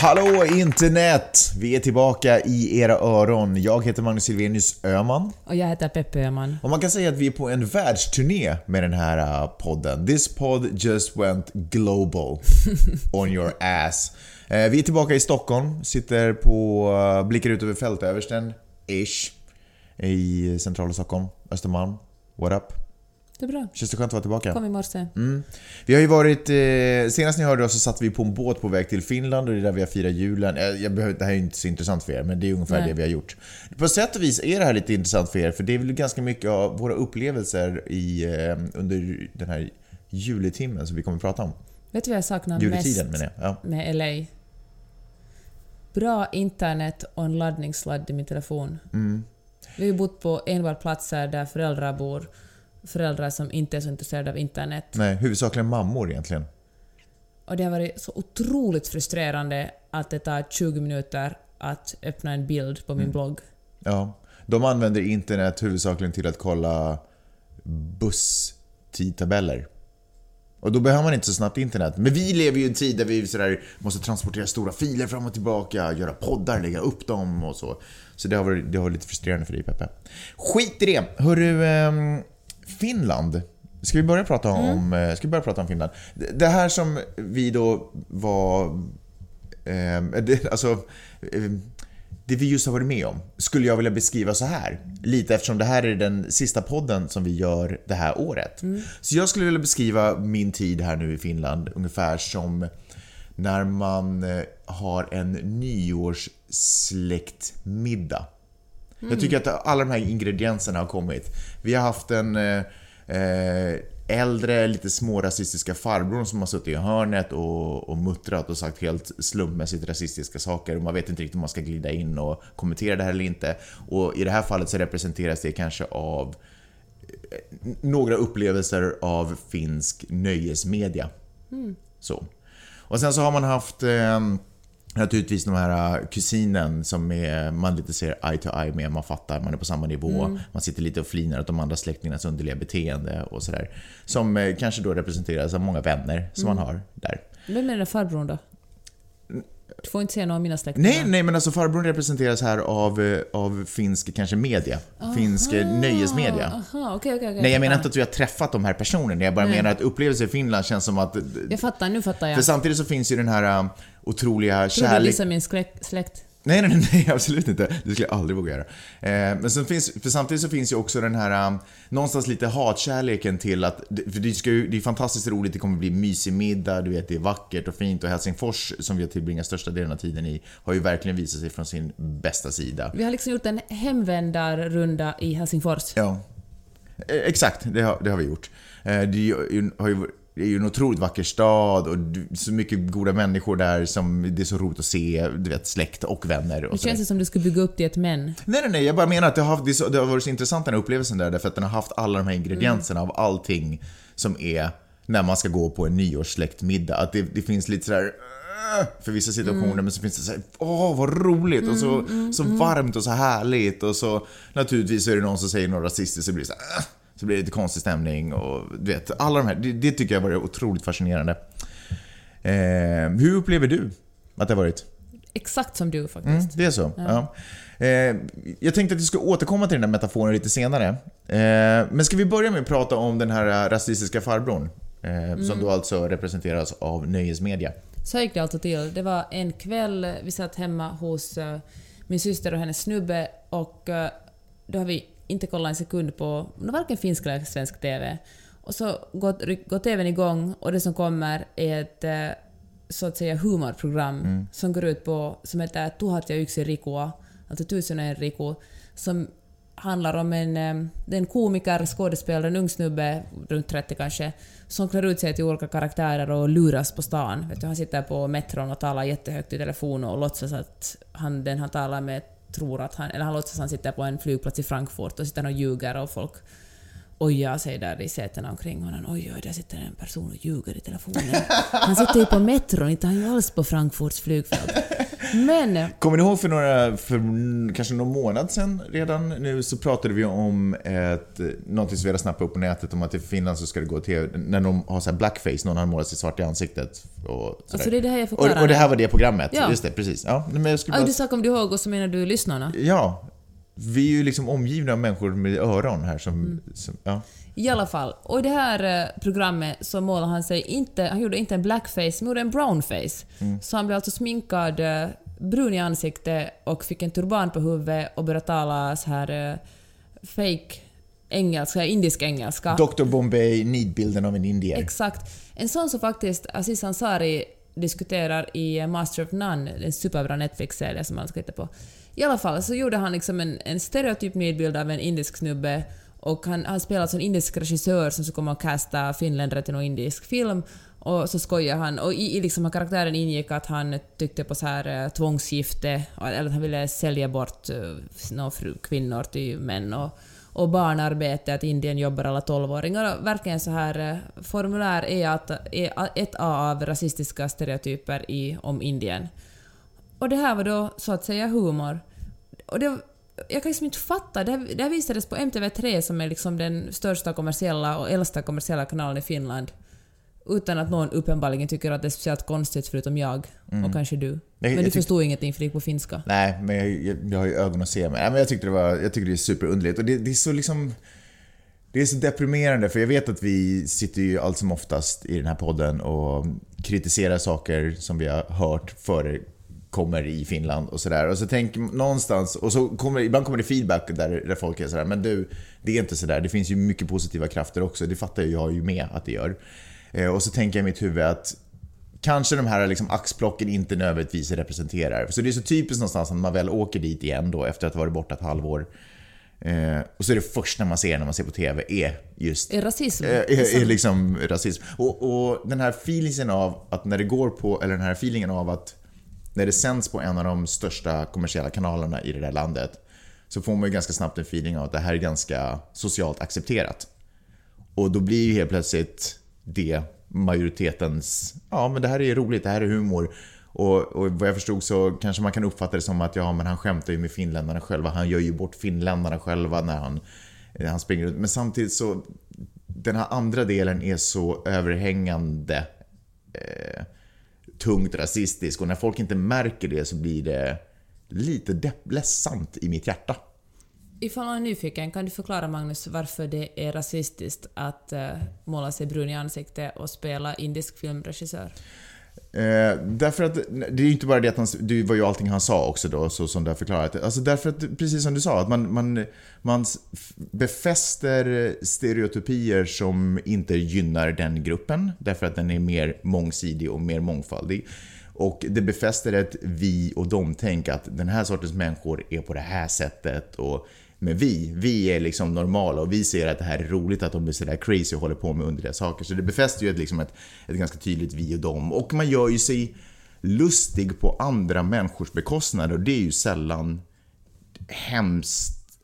Hallå internet! Vi är tillbaka i era öron. Jag heter Magnus Silvenius Öman. Och jag heter Peppe Öhman. Och man kan säga att vi är på en världsturné med den här uh, podden. This pod just went global on your ass. Eh, vi är tillbaka i Stockholm, sitter på, uh, blickar ut över Fältöversten, ish, i centrala Stockholm, Östermalm. What up? Det är bra. Känns det skönt att vara tillbaka? Kom i morse. Mm. Vi har ju varit, eh, senast ni hörde oss så satt vi på en båt på väg till Finland och det är där vi har firat julen. Eh, jag behöver, det här är inte så intressant för er, men det är ungefär Nej. det vi har gjort. På sätt och vis är det här lite intressant för er, för det är väl ganska mycket av våra upplevelser i, eh, under den här juletimmen som vi kommer att prata om. Vet du vad jag saknar Juletiden mest jag. Ja. med LA? Bra internet och en laddningssladd i min telefon. Mm. Vi har ju bott på enbart platser där föräldrar bor. Föräldrar som inte är så intresserade av internet. Nej, huvudsakligen mammor egentligen. Och det har varit så otroligt frustrerande att det tar 20 minuter att öppna en bild på min Mm. blogg. Ja. De använder internet huvudsakligen till att kolla busstidtabeller. Och då behöver man inte så snabbt internet. Men vi lever ju i en tid där vi sådär måste transportera stora filer fram och tillbaka, göra poddar, lägga upp dem och så. Så det har varit, det har varit lite frustrerande för dig Peppe. Skit i det! Hörru, ehm, Finland. Ska vi börja prata om, eh, ska vi börja prata om Finland? Det- här som vi då var... ehm, det, alltså... ehm, det vi just har varit med om skulle jag vilja beskriva så här. Lite eftersom det här är den sista podden som vi gör det här året. Så jag skulle vilja beskriva min tid här nu i Finland ungefär som när man eh, har en nyårssläktmiddag. Jag tycker att alla de här ingredienserna har kommit. Vi har haft en eh, eh, äldre, lite smårasistiska farbror som har suttit i hörnet och, och muttrat och sagt helt slumpmässigt rasistiska saker. Och man vet inte riktigt om man ska glida in och kommentera det här eller inte. Och i det här fallet så representeras det kanske av eh, några upplevelser av finsk nöjesmedia. Så. Och sen så har man haft eh, naturligtvis de här eh, kusinen som är, man lite ser eye to eye med, man fattar, man är på samma nivå, man sitter lite och flinar åt de andra släktingarnas underliga beteende och sådär. Som eh, kanske då representeras av många vänner som man har där. Vem är den farbrorn då? Du får inte säga någon av mina släktingar. Nej, nej men alltså farbrorn representeras här av, eh, av finsk, kanske media. Finsk eh, nöjesmedia. Aha, okej, okej, okej. Nej, jag menar inte att vi har träffat de här personerna. Jag bara Nej. menar att upplevelser i Finland känns som att... Jag fattar, nu fattar jag. För samtidigt så finns ju den här otroliga Tror du kärlek... dissar min släkt? Nej, nej, nej, absolut inte. Det skulle jag aldrig våga göra. Eh, men sen finns, för samtidigt så finns ju också den här, um, någonstans lite hatkärleken till att, för det, ska ju, det är fantastiskt roligt, det kommer bli mysig middag, du vet, det är vackert och fint och Helsingfors, som vi har tillbringat största delen av tiden i, har ju verkligen visat sig från sin bästa sida. Vi har liksom gjort en hemvändarrunda i Helsingfors. Ja. Eh, Exakt, det har, det har vi gjort. Eh, Det har ju, det är ju en otroligt vacker stad och så mycket goda människor där som det är så roligt att se, du vet, släkt och vänner och så. känns det som du skulle bygga upp det ett men. Nej, nej, nej, jag bara menar att det har, det, så, det har varit så intressant den här upplevelsen där, därför att den har haft alla de här ingredienserna av allting som är när man ska gå på en nyårssläktmiddag. Att det, det finns lite sådär för vissa situationer, men så finns det såhär, åh vad roligt och så, så varmt och så härligt och så naturligtvis är det någon som säger något rasistiskt så blir det så här, "Åh", så blir det lite konstig stämning och du vet, alla de här, det, det tycker jag varit otroligt fascinerande. Eh, hur upplever du att det har varit? Exakt som du faktiskt. Mm, det är så? Ja. Eh, jag tänkte att vi ska återkomma till den där metaforen lite senare. Eh, men ska vi börja med att prata om den här rasistiska farbrorn? Eh, Som då alltså representeras av nöjesmedia. Så gick det alltså till. Det var en kväll, vi satt hemma hos eh, min syster och hennes snubbe och eh, då har vi inte kollat en sekund på varken finsk eller svensk TV. Och så går, går TVn igång och det som kommer är ett eh, så att säga humorprogram som går ut på, som heter Tuhat ja yksi Rikua, alltså tusen och en Riku, som handlar om en, eh, det är en komiker, skådespelare, en ung snubbe, runt 30 kanske, som klär ut sig till olika karaktärer och luras på stan. Vet du, han sitter på metron och talar jättehögt i telefon och låtsas att han, den han talar med tror att han, eller han låtsas att han sitter på en flygplats i Frankfurt och sitter och ljuger och folk ojar sig där i sätena omkring honom. Oj, oj, där sitter en person och ljuger i telefonen. Han sitter ju på metron, inte han ju alls på Frankfurts flygfält. Men Kommer ni ihåg för några, för kanske någon månad sedan redan nu så pratade vi om ett, någonting som vi hade snappat upp på nätet om att i Finland så ska det gå till, när de har så blackface, någon har målat sig svart i ansiktet och sådär. alltså det är det här jag och, förklarar. och det här var det programmet, Ja. just det, precis. Ja, men jag skulle bara, du sa om du ihåg och så menar du lyssnarna? ja, vi är ju liksom omgivna av människor med öron här som, Mm. som ja. I alla fall. Och i det här eh, programmet så målade han sig inte, han gjorde inte en blackface, han gjorde en brownface. Så han blev alltså sminkad eh, brun i ansiktet och fick en turban på huvudet och började tala så här eh, fake engelska, indisk engelska. Dr Bombay, nidbilden av en indier. Exakt. En sån som faktiskt Aziz Ansari diskuterar i Master of None, en superbra Netflix-serie som man ska titta på. I alla fall så gjorde han liksom en, en stereotyp nidbild av en indisk snubbe och han, han spelade alltså en indisk regissör som skulle komma och casta finländare till någon indisk film och så skojar han och i, i liksom karaktären ingick att han tyckte på så här eh, tvångsgifte eller att han ville sälja bort eh, uh, några fru, kvinnor till män och, och barnarbete, att Indien jobbar alla 12-åringar. Och verkligen så här eh, formulär är, att, är ett av rasistiska stereotyper i, om Indien. Och det här var då så att säga humor. Och det, jag kan liksom inte fatta, det, här- det här visades på MTV3 som är liksom den största kommersiella och äldsta kommersiella kanalen i Finland. Utan att någon uppenbarligen tycker att det är speciellt konstigt förutom jag och kanske du. Men jag du förstod ingenting för det gick på finska. Nej, men jag, jag, jag har ju ögon att se med. Nej, men jag tyckte det var, jag tycker det är superunderligt. Och det, det är så liksom... Det är så deprimerande för jag vet att vi sitter ju allt som oftast i den här podden och kritiserar saker som vi har hört förekommer i Finland och sådär. Och så tänker man någonstans, och så kommer, ibland kommer det feedback där, där folk är sådär, men du, det är inte sådär. Det finns ju mycket positiva krafter också. Det fattar jag ju med att det gör. Eh, Och så tänker jag i mitt huvud att kanske de här liksom axplocken inte nödvändigtvis representerar. Så det är så typiskt någonstans när man väl åker dit igen då efter att ha varit borta ett halvår. Eh, och så är det första man ser när man ser på TV är just Är rasism? eh, är, är liksom rasism. Och, och den här feelingen av att när det går på, eller den här feelingen av att när det sänds på en av de största kommersiella kanalerna i det där landet så får man ju ganska snabbt en feeling av att det här är ganska socialt accepterat. Och då blir ju helt plötsligt det majoritetens, ja men det här är roligt, det här är humor. Och, och vad jag förstod så kanske man kan uppfatta det som att ja men han skämtar ju med finländarna själva, han gör ju bort finländarna själva när han, när han springer runt. Men samtidigt så, den här andra delen är så överhängande eh, tungt rasistisk och när folk inte märker det så blir det lite depp- ledsamt i mitt hjärta. Ifall man är nyfiken, kan du förklara Magnus varför det är rasistiskt att eh, måla sig brun i ansiktet och spela indisk filmregissör? Eh, därför att det är ju inte bara det att han, det var ju allting han sa också då, så som du har förklarat. Alltså därför att, precis som du sa, att man, man, man befäster stereotypier som inte gynnar den gruppen, därför att den är mer mångsidig och mer mångfaldig. Och det befäster ett vi och dom-tänk, att den här sortens människor är på det här sättet och men vi, vi är liksom normala och vi ser att det här är roligt att de är sådär crazy och håller på med underliga saker. Så det befäster ju ett, liksom ett, ett ganska tydligt vi och dem. Och man gör ju sig lustig på andra människors bekostnad och det är ju sällan hemskt.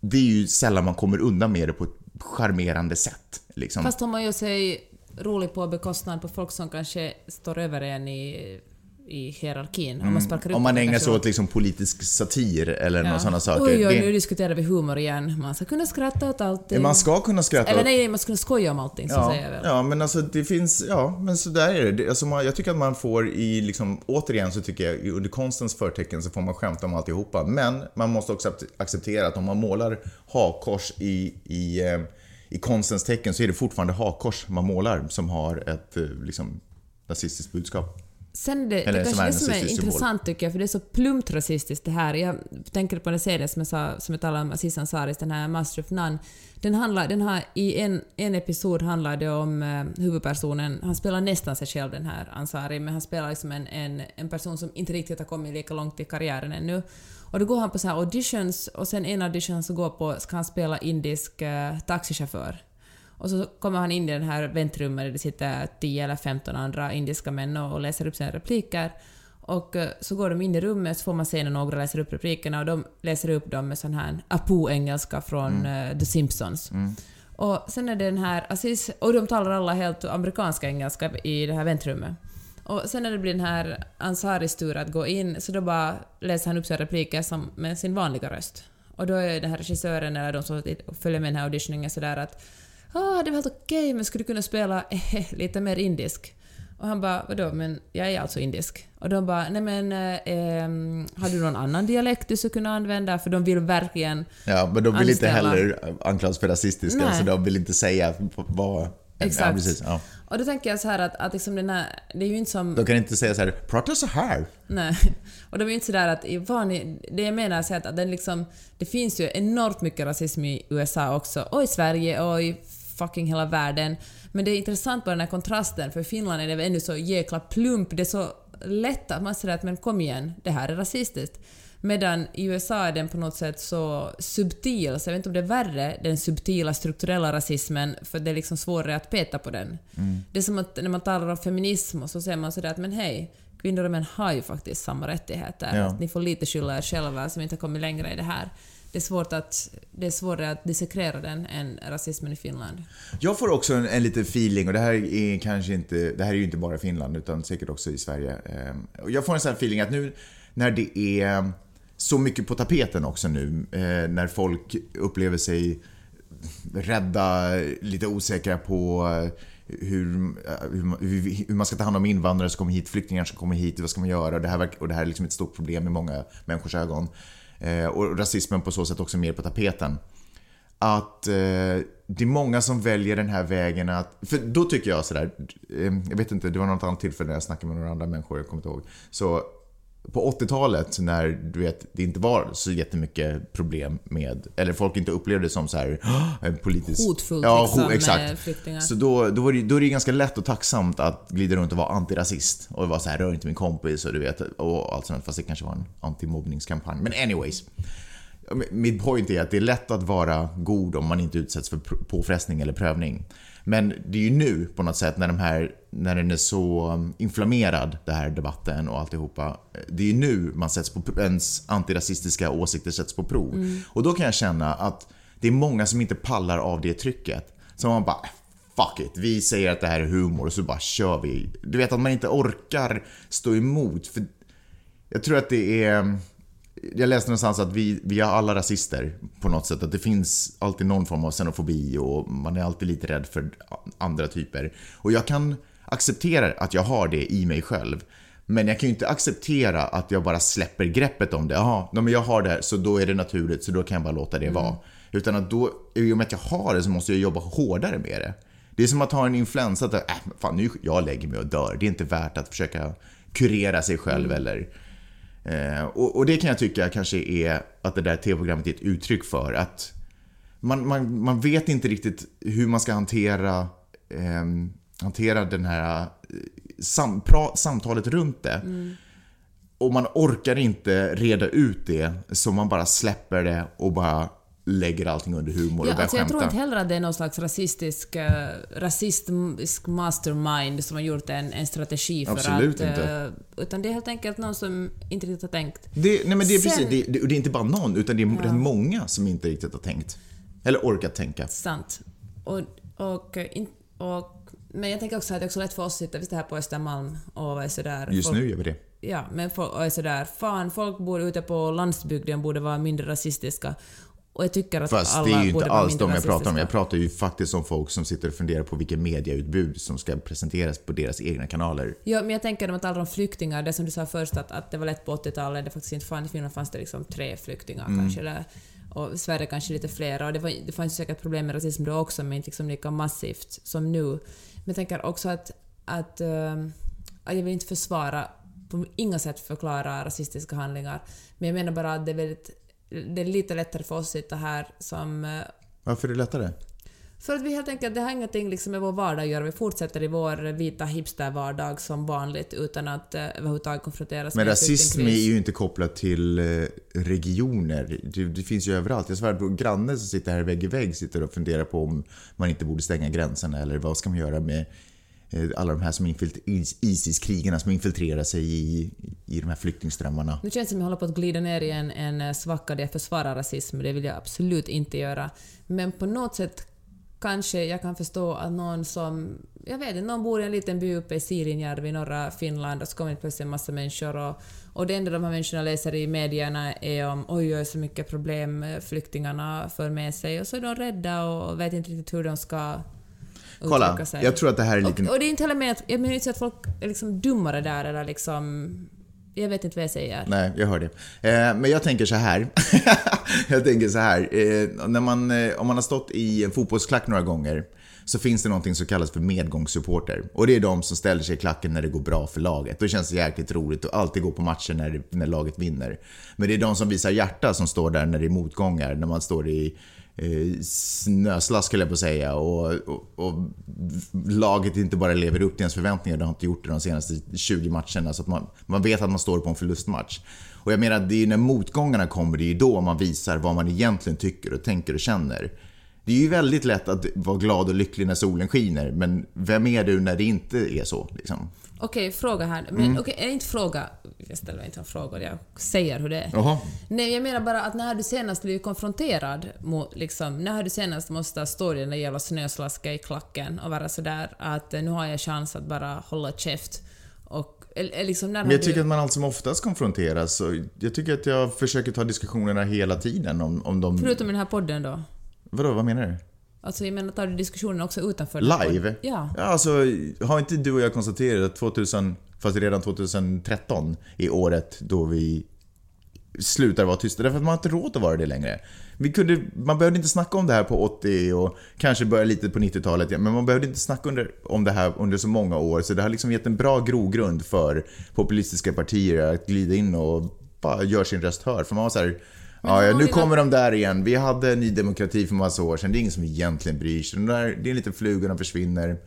Det är ju sällan man kommer undan med det på ett charmerande sätt. Liksom. Fast om man gör sig rolig på bekostnad på folk som kanske står över en i, i hierarkin. Om man sparkar upp Mm. Om man ägnar sig åt liksom politisk satir eller Ja. sådana saker. Oj, oj, nu diskuterar vi humor igen. Man ska kunna skratta åt allting. man ska kunna skratta Eller nej, man ska kunna skoja om allting, så Ja, säger jag väl. ja, men alltså det finns, ja, men så där är det. Alltså man, jag tycker att man får i, liksom, återigen så tycker jag under konstens förtecken så får man skämta om alltihopa. Men man måste också ac- acceptera att om man målar hakkors i, i, eh, i konstens tecken så är det fortfarande hakkors man målar som har ett eh, liksom, rasistiskt budskap. Sen det, Eller det kanske är det som är intressant tycker jag, för det är så plumpt rasistiskt det här. Jag tänker på den serien som jag, sa, som jag talade om, Aziz Ansaris, den här Master of None. Den handlar, den har, I en, en episod handlar det om eh, huvudpersonen, han spelar nästan sig själv den här Ansari, men han spelar liksom en, en, en person som inte riktigt har kommit lika långt i karriären ännu. Och då går han på så här auditions och sen en audition han ska gå på ska han spela indisk eh, taxichaufför. Och så kommer han in i det här väntrummet där det sitter 10 eller 15 andra indiska män och läser upp sina repliker. Och eh, så går de in i rummet så får man se när några läser upp replikerna och de läser upp dem med sån här apu-engelska från eh, The Simpsons. Och sen är det den här Aziz, och de talar alla helt amerikanska engelska i det här väntrummet. Och sen när det blir den här Ansaris tur att gå in, så då bara läser han upp sina repliker som med sin vanliga röst. Och då är den här regissören, eller de som följer med den här auditioningen sådär att ah, det var helt okej, men skulle du kunna spela eh, lite mer indisk? Och han bara, vadå, men jag är alltså indisk. Och de bara, nej men, eh, har du någon annan dialekt du skulle kunna använda? För de vill verkligen Ja, men de vill inte anställa- heller anklagas för rasistiska, Nej. så de vill inte säga vad... Exakt. Ja, precis. Ja. Och då tänker jag så här att, att liksom den här, det är ju inte som... De kan inte säga så här, prata så här. Nej. Och de är ju inte sådär att i vanlig, Det jag menar är att den liksom... Det finns ju enormt mycket rasism i USA också, och i Sverige och i fucking hela världen. Men det är intressant bara den här kontrasten, för i Finland är det ännu så jäkla plump, det är så lätt att man säger att men kom igen, det här är rasistiskt. Medan i USA är den på något sätt så subtil, så jag vet inte om det är värre, den subtila strukturella rasismen, för det är liksom svårare att peta på den. Det är som att när man talar om feminism och så säger man sådär att men hej, kvinnor och män har ju faktiskt samma rättigheter. Ja. Att ni får lite skylla er själva som inte har kommit längre i det här. Det är, svårt att, det är svårare att dissekera den än rasismen i Finland. Jag får också en, en liten feeling, och det här är kanske inte, det här är ju inte bara Finland utan säkert också i Sverige. Ehm, jag får en sån här feeling att nu när det är så mycket på tapeten också nu, eh, när folk upplever sig rädda, lite osäkra på eh, hur, eh, hur, man- hur, man ska ta hand om invandrare som kommer hit, flyktingar som kommer hit, vad ska man göra? Och det här, och det här är liksom ett stort problem i många människors ögon. Eh, och rasismen på så sätt också mer på tapeten att eh, det är många som väljer den här vägen att... För då tycker jag sådär, eh, jag vet inte, det var något annat tillfälle när jag snackade med några andra människor, jag kommer inte ihåg. Så på 80-talet när du vet, det inte var så jättemycket problem med, eller folk inte upplevde det som så här "Åh, politiskt... Hotfullt ja, liksom, ho- exakt. flyktingar. Så då, då, var det, då är det ganska lätt och tacksamt att glida runt och vara antirasist och vara så här, rör inte min kompis och du vet, och allt sånt, fast det kanske var en antimobbningskampanj. Men anyways. Mitt point är att det är lätt att vara god om man inte utsätts för påfrestning eller prövning. Men det är ju nu på något sätt när, de här, när den är så um, inflammerad, den här debatten och alltihopa. Det är ju nu man sätts på, ens antirasistiska åsikter sätts på prov. Och då kan jag känna att det är många som inte pallar av det trycket. Så man bara, fuck it, vi säger att det här är humor och så bara kör vi. Du vet att man inte orkar stå emot. För jag tror att det är... Jag läste någonstans att vi, vi är alla rasister på något sätt. Att det finns alltid någon form av xenofobi och man är alltid lite rädd för andra typer. Och jag kan acceptera att jag har det i mig själv. Men jag kan ju inte acceptera att jag bara släpper greppet om det. Jaha, men jag har det här, så då är det naturligt, så då kan jag bara låta det vara. Utan att då, i och med att jag har det så måste jag jobba hårdare med det. Det är som att ha en influensa, att äh, fan nu jag lägger mig och dör. Det är inte värt att försöka kurera sig själv eller Eh, och, och det kan jag tycka kanske är att det där tv-programmet är ett uttryck för. Att man, man, man vet inte riktigt hur man ska hantera, ehm, hantera den här eh, sam, pra, samtalet runt det. Och man orkar inte reda ut det, så man bara släpper det och bara lägger allting under humor och Ja, börjar alltså jag skämta. tror inte heller att det är någon slags rasistisk, uh, rasistisk mastermind som har gjort en, en strategi för Absolut att... inte. eh, utan det är helt enkelt någon som inte riktigt har tänkt. Det, nej men det är Sen- precis, det, det, och det är inte bara någon, utan det är rätt många som inte riktigt har tänkt. Eller orkat tänka. Sant. Och, och, eh, in, och, men jag tänker också att det är också lätt för oss att sitta vi sitter här på Östermalm och är sådär... Just folk, nu gör vi det. Ja, men folk och är sådär, fan, folk bor ute på landsbygden borde vara mindre rasistiska. Och jag tycker att Fast alla det är ju inte alls de jag pratar om. Jag pratar ju faktiskt om folk som sitter och funderar på vilket mediautbud som ska presenteras på deras egna kanaler. Ja, men jag tänker om att alla de flyktingar, det som du sa först att, att det var lätt på 80-talet, det faktiskt inte fanns, i Finland fanns det liksom tre flyktingar Mm. kanske, eller, och i Sverige kanske lite fler, och det, var, det fanns säkert problem med rasism då också, men inte liksom lika massivt som nu. Men jag tänker också att, att, ehm, att jag vill inte försvara, på inga sätt förklara rasistiska handlingar, men jag menar bara att det är väldigt, det är lite lättare för oss att sitta här som eh, Varför är det lättare? för att vi helt enkelt, det har ingenting liksom med vår vardag att göra. Vi fortsätter i vår vita hipster-vardag som vanligt utan att eh, överhuvudtaget konfronteras Men med rasism är ju inte kopplat till eh, regioner. Det, det finns ju överallt. Jag svär på granne som sitter här vägg i vägg sitter och funderar på om man inte borde stänga gränserna eller vad ska man göra med Eh, alla de här som Isis-krigarna som infiltrerar sig i, i de här flyktingströmmarna. Nu känns det som att jag håller på att glida ner i en, en eh, svacka där jag försvarar rasism. Det vill jag absolut inte göra. Men på något sätt kanske jag kan förstå att någon som jag vet inte, någon bor i en liten by uppe i Siirinjärvi i norra Finland och så kommer det plötsligt en massa människor och, och det enda de här människorna läser i medierna är om oj, oj, så mycket problem flyktingarna för med sig och så är de rädda och vet inte riktigt hur de ska Kolla, sig. jag tror att det här är lite... Och, och det är inte heller med att, jag menar inte att folk är liksom dummare där eller liksom jag vet inte vad jag säger. Nej, jag hör det. Eh, men jag tänker så här. jag tänker så här. Eh, när man, eh, om man har stått i en fotbollsklack några gånger så finns det någonting som kallas för medgångssupporter. Och det är de som ställer sig i klacken när det går bra för laget. Då känns det jäkligt roligt att alltid gå på matcher när, när laget vinner. Men det är de som visar hjärta som står där när det är motgångar. När man står i Eh, snöslask, jag på att säga. Och, och, och, laget inte bara lever upp till ens förväntningar. Det har inte gjort det de senaste 20 matcherna. Så att man, man vet att man står på en förlustmatch. Och jag menar, det är ju när motgångarna kommer, det är ju då man visar vad man egentligen tycker och tänker och känner. Det är ju väldigt lätt att vara glad och lycklig när solen skiner, men vem är du när det inte är så? Liksom? Okej, fråga här. Men mm. okej, inte fråga. Jag ställer inte frågor, jag säger hur det är. Jaha. Nej, jag menar bara att när har du senast blivit konfronterad mot, liksom, när har du senast måste stå i den där jävla snöslaskan i klacken och vara sådär att nu har jag chans att bara hålla käft och Liksom Men jag tycker du... att man allt som oftast konfronteras. Jag tycker att jag försöker ta diskussionerna hela tiden om, om de... Förutom den här podden då? Vadå, vad menar du? Alltså jag menar, tar du diskussionen också utanför? Live? Ja. ja. Alltså, har inte du och jag konstaterat att 2000, fast redan 2013 är året då vi slutar vara tysta. Därför att man har inte råd att vara det längre. Vi kunde, man behövde inte snacka om det här på 80 och kanske börja lite på 90-talet. Men man behövde inte snacka under, om det här under så många år. Så det har liksom gett en bra grogrund för populistiska partier att glida in och bara göra sin röst hörd. För man var så här, Ja, ja, nu kommer de där igen. Vi hade Ny Demokrati för massa år sedan. Det är ingen som egentligen bryr sig. det är en liten fluga, de försvinner.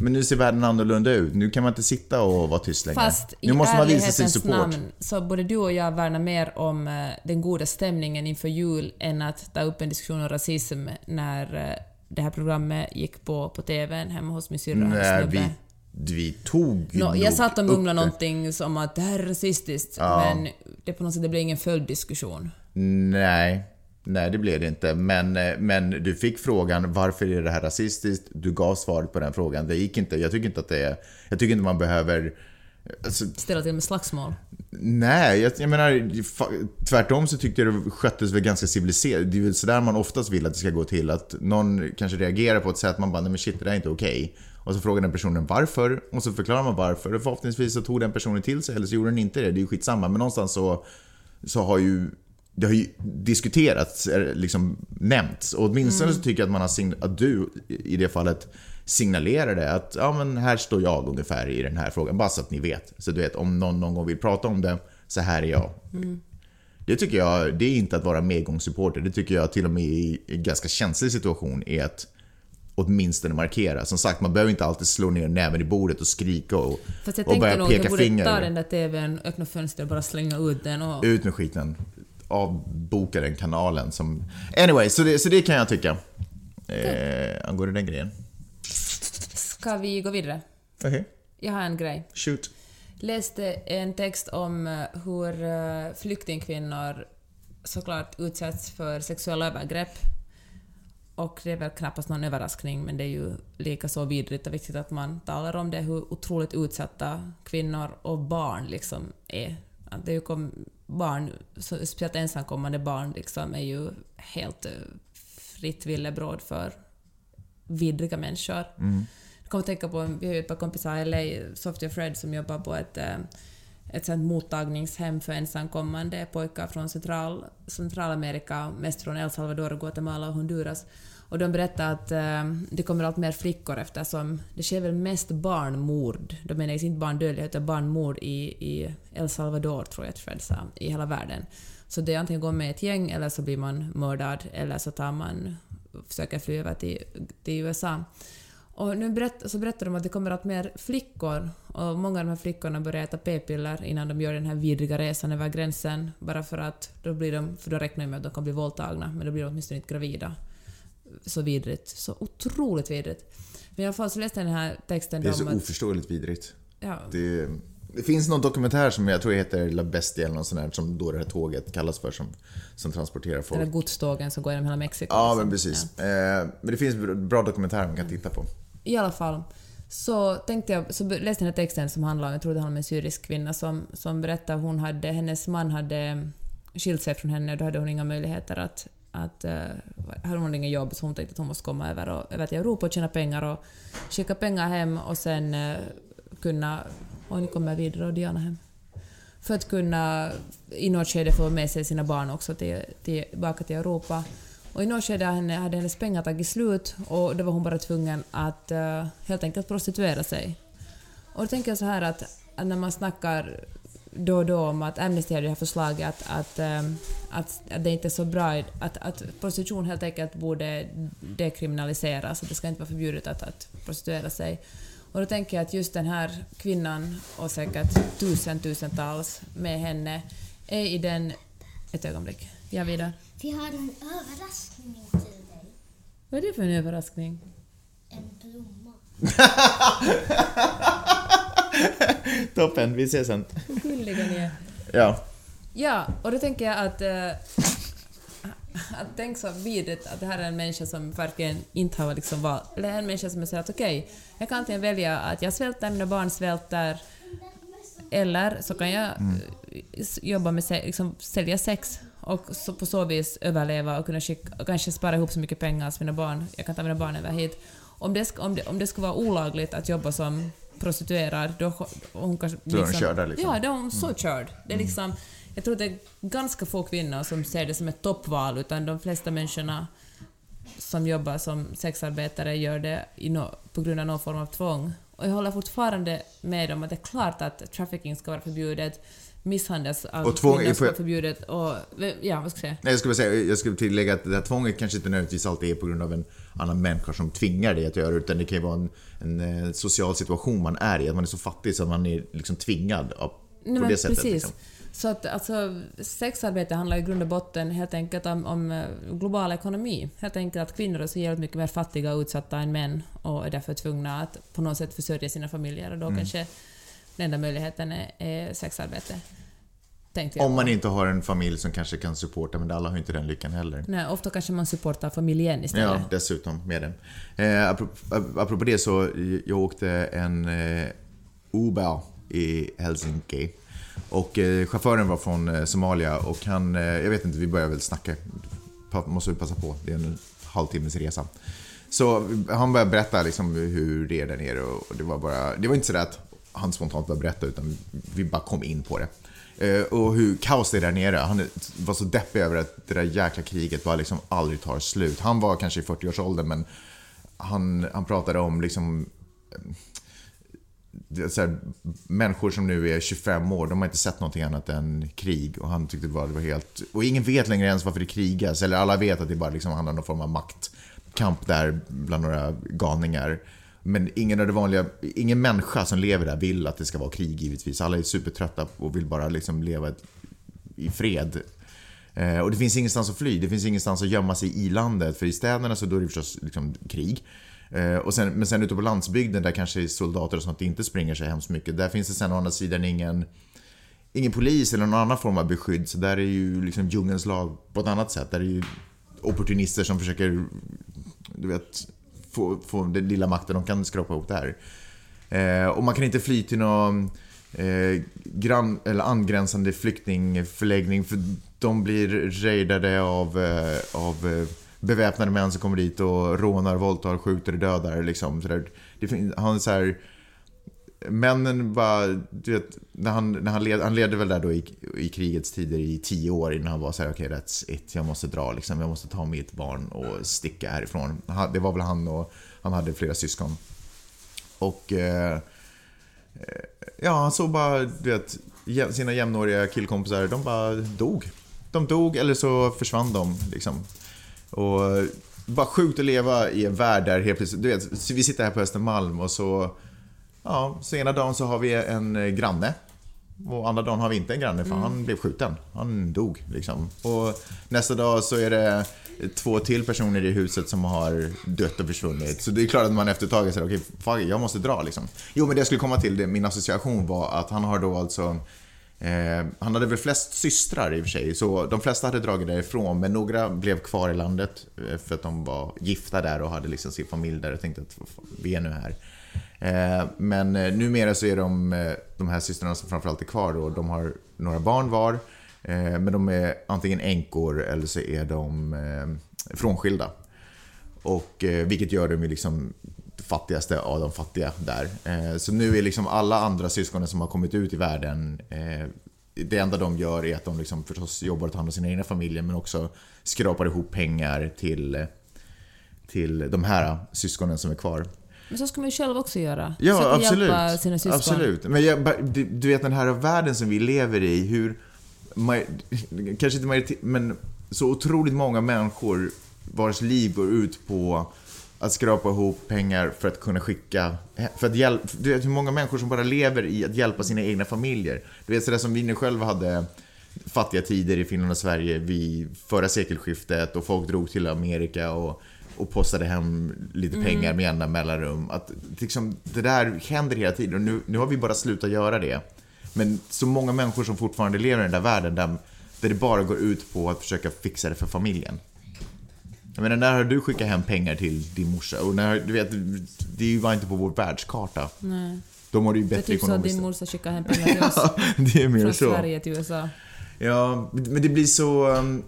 Men nu ser världen annorlunda ut. Nu kan man inte sitta och vara tyst längre. Fast nu måste man visa sin support. namn så både du och jag värnar mer om eh, den goda stämningen inför jul än att ta upp en diskussion om rasism när eh, det här programmet gick på på TVn hemma hos min syrra och hennes snubbe. Vi, vi tog no, Jag satt och mumlade någonting som att det här är rasistiskt, ja. men det på något sätt det blev ingen följdiskussion. Nej, nej det blev det inte. Men, eh, men du fick frågan varför är det här rasistiskt? Du gav svaret på den frågan. Det gick inte. Jag tycker inte att det är... Jag tycker inte man behöver... Alltså, Ställa till med slagsmål? Nej, jag, jag menar tvärtom så tyckte jag det sköttes väl ganska civiliserat. Det är väl sådär man oftast vill att det ska gå till. Att någon kanske reagerar på ett sätt man bara, nej men shit det där är inte okej. Okay. Och så frågar den personen varför och så förklarar man varför. Och förhoppningsvis så tog den personen till sig eller så gjorde den inte det. Det är ju skitsamma. Men någonstans så, så har ju det har ju diskuterats, liksom nämnts. Och åtminstone mm. så tycker jag att, man har att du i det fallet signalerade att ja, men här står jag ungefär i den här frågan. Bara så att ni vet. Så du vet, om någon någon gång vill prata om det, så här är jag. Mm. Det tycker jag, det är inte att vara medgångssupporter. Det tycker jag till och med i en ganska känslig situation är att åtminstone markera. Som sagt, man behöver inte alltid slå ner näven i bordet och skrika och, Fast jag och börja peka finger. Fast jag tänkte nog att ta den där TVn, öppna fönstret och bara slänga ut den och... Ut med skiten avboka den kanalen. Som... Anyway, så det, så det kan jag tycka. Eh, angående den grejen. Ska vi gå vidare? Okej. Okay. Jag har en grej. Shoot. Läste en text om eh, hur eh, flyktingkvinnor såklart utsätts för sexuella övergrepp. Och det är väl knappast någon överraskning, men det är ju lika så vidrigt och viktigt att man talar om det, hur otroligt utsatta kvinnor och barn liksom är. Det är ju kom, barn, speciellt ensamkommande barn, liksom, är ju helt eh, fritt villebråd för vidriga människor. Mm. Jag kommer att tänka på, vi har ju ett par kompisar i LA, Sofia och Fred, som jobbar på ett, eh, ett sånt mottagningshem för ensamkommande pojkar från Central, Centralamerika, mest från El Salvador, Guatemala och Honduras. Och de berättar att eh, det kommer allt mer flickor eftersom det sker väl mest barnmord, de menar inte barndödlighet utan barnmord i, i El Salvador tror jag att Fred sa, i hela världen. Så det är antingen går med ett gäng eller så blir man mördad eller så tar man, försöker fly över till, till USA. Och nu berätt, så berättar de att det kommer allt mer flickor och många av de här flickorna börjar äta p-piller innan de gör den här vidriga resan över gränsen bara för att då blir de, för då räknar de med att de kan bli våldtagna men då blir de åtminstone inte gravida så vidrigt. Så otroligt vidrigt. Men i alla fall så läste jag den här texten Det är så att, oförståeligt vidrigt. Ja. Det, det, finns någon dokumentär som jag tror heter La Bestia eller något sånt där, som då det här tåget kallas för, som, som transporterar folk. Den där godstågen som går genom hela Mexiko. Ja, liksom. men precis. Ja. Eh, men det finns bra dokumentärer man kan titta på. I alla fall så tänkte jag, så läste jag den här texten som handlar om, jag tror det handlar om en syrisk kvinna som, som berättade hon hade, hennes man hade skilt sig från henne och då hade hon inga möjligheter att, att eh, uh, hade hon inget jobb så hon tänkte att hon måste komma över, och, över till Europa och tjäna pengar och skicka pengar hem och sen uh, kunna... Och nu kommer vidare och Diana hem. För att kunna i något skede få med sig sina barn också till, till, tillbaka till Europa. Och i något skede hade, hade hennes pengar tagit slut och då var hon bara tvungen att uh, helt enkelt prostituera sig. Och då tänker jag så här att när man snackar då och då om att Amnesty hade det här förslaget att, att, um, att, att, det inte är så bra, att, att prostitution helt enkelt borde dekriminaliseras, att det ska inte vara förbjudet att, att prostituera sig. Och då tänker jag att just den här kvinnan och säkert tusen, tusentals med henne är i den... Ett ögonblick. Ja, vidare. Vi har en överraskning till dig. Vad är det för en överraskning? En blomma. Toppen, vi ses sen. Gulliga ni är. Ja. Ja, och då tänker jag att... Äh, att tänk så vidrigt att det här är en människa som verkligen inte har liksom valt... Eller en människa som säger att okej, okay, jag kan antingen välja att jag svälter, mina barn svälter, eller så kan jag mm. jobba med liksom, sälja sex och så på så vis överleva och kunna skicka, och kanske spara ihop så mycket pengar så mina barn, jag kan ta mina barn över hit. Om det, om det, om det skulle vara olagligt att jobba som prostituerad, då hon kanske... Då är hon körd där liksom? Ja, då är hon så mm. körd. Det är mm. liksom, jag tror det är ganska få kvinnor som ser det som ett toppval, utan de flesta människorna som jobbar som sexarbetare gör det no, på grund av någon form av tvång. Och jag håller fortfarande med om att det är klart att trafficking ska vara förbjudet, misshandels av och tvång, kvinnor ska vara förbjudet och... Ja, vad ska jag säga? Nej, jag skulle säga, jag skulle tillägga att det här tvånget kanske inte nödvändigtvis alltid är på grund av en annan människa som tvingar dig att göra det, utan det kan ju vara en, en eh, social situation man är i, att man är så fattig så att man är liksom tvingad på Nej, det sättet. Precis. Liksom. Så att alltså, sexarbete handlar i grund och botten helt enkelt om, om eh, global ekonomi. Helt enkelt att kvinnor är så jävligt mycket mer fattiga och utsatta än män och är därför tvungna att på något sätt försörja sina familjer och då mm. kanske den enda möjligheten är, är sexarbete. Om man inte har en familj som kanske kan supporta, men alla har inte den lyckan heller. Nej, ofta kanske man supportar familjen istället. Ja, dessutom med det. Eh, apropå, det så, jag åkte en eh, Uber i Helsinki. Och eh, chauffören var från eh, Somalia och han, eh, jag vet inte, vi började väl snacka. Måste vi passa på, det är en halvtimmes resa. Så han började berätta liksom hur det är där nere och det var bara, det var inte så att han spontant började berätta utan vi bara kom in på det. Eh, och hur kaos det är där nere. Han var så deppig över att det där jäkla kriget bara liksom aldrig tar slut. Han var kanske i 40-årsåldern men han, han pratade om liksom eh, här, människor som nu är 25 år, de har inte sett någonting annat än krig. Och han tyckte bara det var helt... Och ingen vet längre ens varför det krigas. Eller alla vet att det bara liksom handlar om någon form av maktkamp där bland några galningar. Men ingen av det vanliga, ingen människa som lever där vill att det ska vara krig givetvis. Alla är supertrötta och vill bara liksom leva i fred. Eh, och det finns ingenstans att fly, det finns ingenstans att gömma sig i landet. För i städerna så då är det förstås liksom krig. Eh, och sen, men sen ute på landsbygden där kanske soldater och sånt inte springer sig hemskt mycket. Där finns det sen å andra sidan ingen, ingen polis eller någon annan form av beskydd. Så där är ju liksom djungelns lag på ett annat sätt. Där är ju opportunister som försöker du vet, få, få den lilla makten de kan skrapa ihop det här. Eh, och man kan inte fly till någon eh, grann, eller angränsande flyktingförläggning för de blir raidade av, eh, av eh, beväpnade män som kommer dit och rånar, våldtar, skjuter, dödar. Liksom, så där. Det, han så här, männen bara, du vet, när han, när han, led, han ledde väl där då i, i krigets tider i tio år innan han var så här, okej okay, that's it, jag måste dra liksom, jag måste ta mitt barn och sticka härifrån. Det var väl han och han hade flera syskon. Och eh, eh ja, han såg bara, du vet, sina jämnåriga killkompisar, de bara dog. De dog eller så försvann de liksom. Och bara sjukt att leva i en värld där helt plötsligt, du vet, vi sitter här på Östermalm och så Ja, så ena dagen så har vi en eh, granne. Och andra dagen har vi inte en granne för mm. han blev skjuten. Han dog liksom. Och nästa dag så är det två till personer i huset som har dött och försvunnit. Så det är klart att man efter ett tag säger okej, okay, jag måste dra liksom. Jo, men det jag skulle komma till, det, min association var att han har då alltså Eh, han hade väl flest systrar i och för sig, så de flesta hade dragit därifrån, men några blev kvar i landet eh, för att de var gifta där och hade liksom sin familj där och tänkte att vi är nu här. Eh, men eh, numera så är de, eh, de här systrarna som framförallt är kvar då, de har några barn var. Men de är antingen änkor eller så är de frånskilda. Och, vilket gör dem ju liksom fattigaste av de fattiga där. Så nu är liksom alla andra syskonen som har kommit ut i världen det enda de gör är att de liksom förstås jobbar och tar hand om sina egna familjer men också skrapar ihop pengar till, till de här syskonen som är kvar. Men så ska man ju själv också göra. Ja, Försöka absolut. hjälpa sina syskon. Absolut. Men jag, du, du vet den här världen som vi lever i, hur... Kanske inte majoritet, men så otroligt många människor vars liv går ut på att skrapa ihop pengar för att kunna skicka... För att hjälpa, du vet hur många människor som bara lever i att hjälpa sina egna familjer. Du vet sådär som vi nu själva hade fattiga tider i Finland och Sverige vid förra sekelskiftet och folk drog till Amerika och, och postade hem lite pengar med jämna mellanrum. Att, liksom, det där händer hela tiden och nu, nu har vi bara slutat göra det. Men så många människor som fortfarande lever i den där världen där, där det bara går ut på att försöka fixa det för familjen. Jag menar, när har du skickat hem pengar till din morsa? Och när, du vet, det är ju bara inte på vår världskarta. Nej. De har det ju Det är bättre typ så att ekonomiskt. din morsa skickar hem pengar till oss Ja, det är mer från så. Sverige till USA. Ja, men det blir så... um,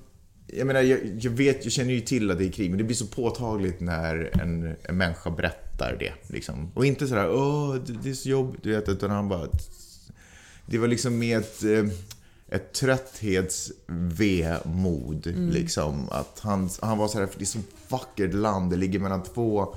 Jag menar, jag, jag vet, jag känner ju till att det är krig, men det blir så påtagligt när en, en människa berättar det. Liksom. Och inte sådär, åh, det, är så jobbigt, du vet, utan han bara... Det var liksom med ett, eh, ett trötthets-vemod, liksom. Att han, han var såhär, för det är så vackert land, det ligger mellan två...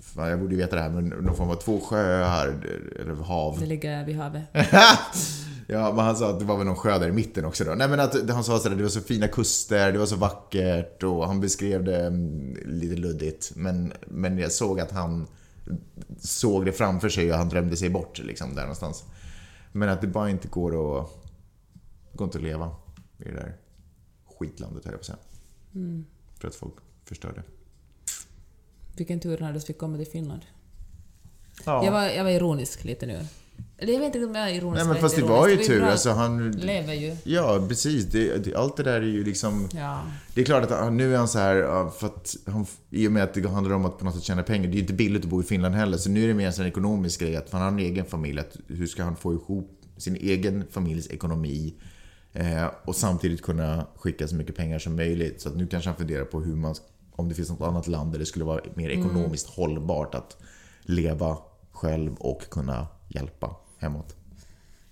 Fan, jag borde ju veta det här, men någon form av två sjöar, eller hav. Det ligger vid havet. Ja, men han sa att det var väl någon sjö där i mitten också då. Nej men att han sa sådär, det var så fina kuster, det var så vackert och han beskrev det mm, lite luddigt. Men, men jag såg att han såg det framför sig och han drömde sig bort liksom där någonstans. Men att det bara inte går att, går inte att leva i det där skitlandet höll jag på att säga. För att folk förstör det. Vilken tur att vi komma till Finland. Ja. Jag, var, jag var ironisk lite nu. Eller jag vet inte om jag är ironisk Nej men fast det var ju ironisk. tur, bra. alltså han... lever ju. Ja, precis. Det, det, allt det där är ju liksom... Ja. Det är klart att han- nu är han så här, för att han, i och med att det handlar om att på något sätt tjäna pengar. Det är ju inte billigt att bo i Finland heller, så nu är det mer en ekonomisk grej att han har en egen familj. Att hur ska han få ihop sin egen familjs ekonomi eh, och samtidigt kunna skicka så mycket pengar som möjligt. Så att nu kanske han funderar på hur man, om det finns något annat land där det skulle vara mer ekonomiskt hållbart att leva själv och kunna hjälpa hemåt.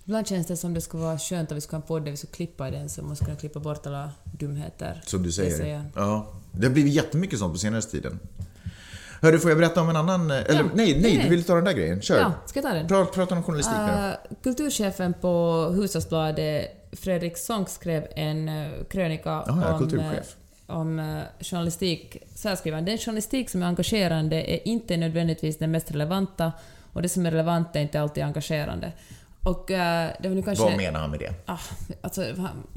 Ibland känns det som det skulle vara skönt om vi skulle ha en podd där vi skulle klippa i den så man skulle kunna klippa bort alla dumheter. Som du säger. säger. Ja. Det har blivit jättemycket sånt på senaste tiden. Hörru, får jag berätta om en annan... Eller Ja. nej, nej, du ville ta den där grejen. Kör. Ja, ska jag ta den? Prata, prata om journalistik nu. Uh, kulturchefen på Hushållsbladet, Fredrik Sonck, skrev en uh, krönika Jaha, ja, om, kulturchef. eh, om journalistik. Så här skriver han, den journalistik som är engagerande är inte nödvändigtvis den mest relevanta och det som är relevant är inte alltid engagerande. Och eh, det var nu kanske... Vad menar han med det? Ah, alltså, han,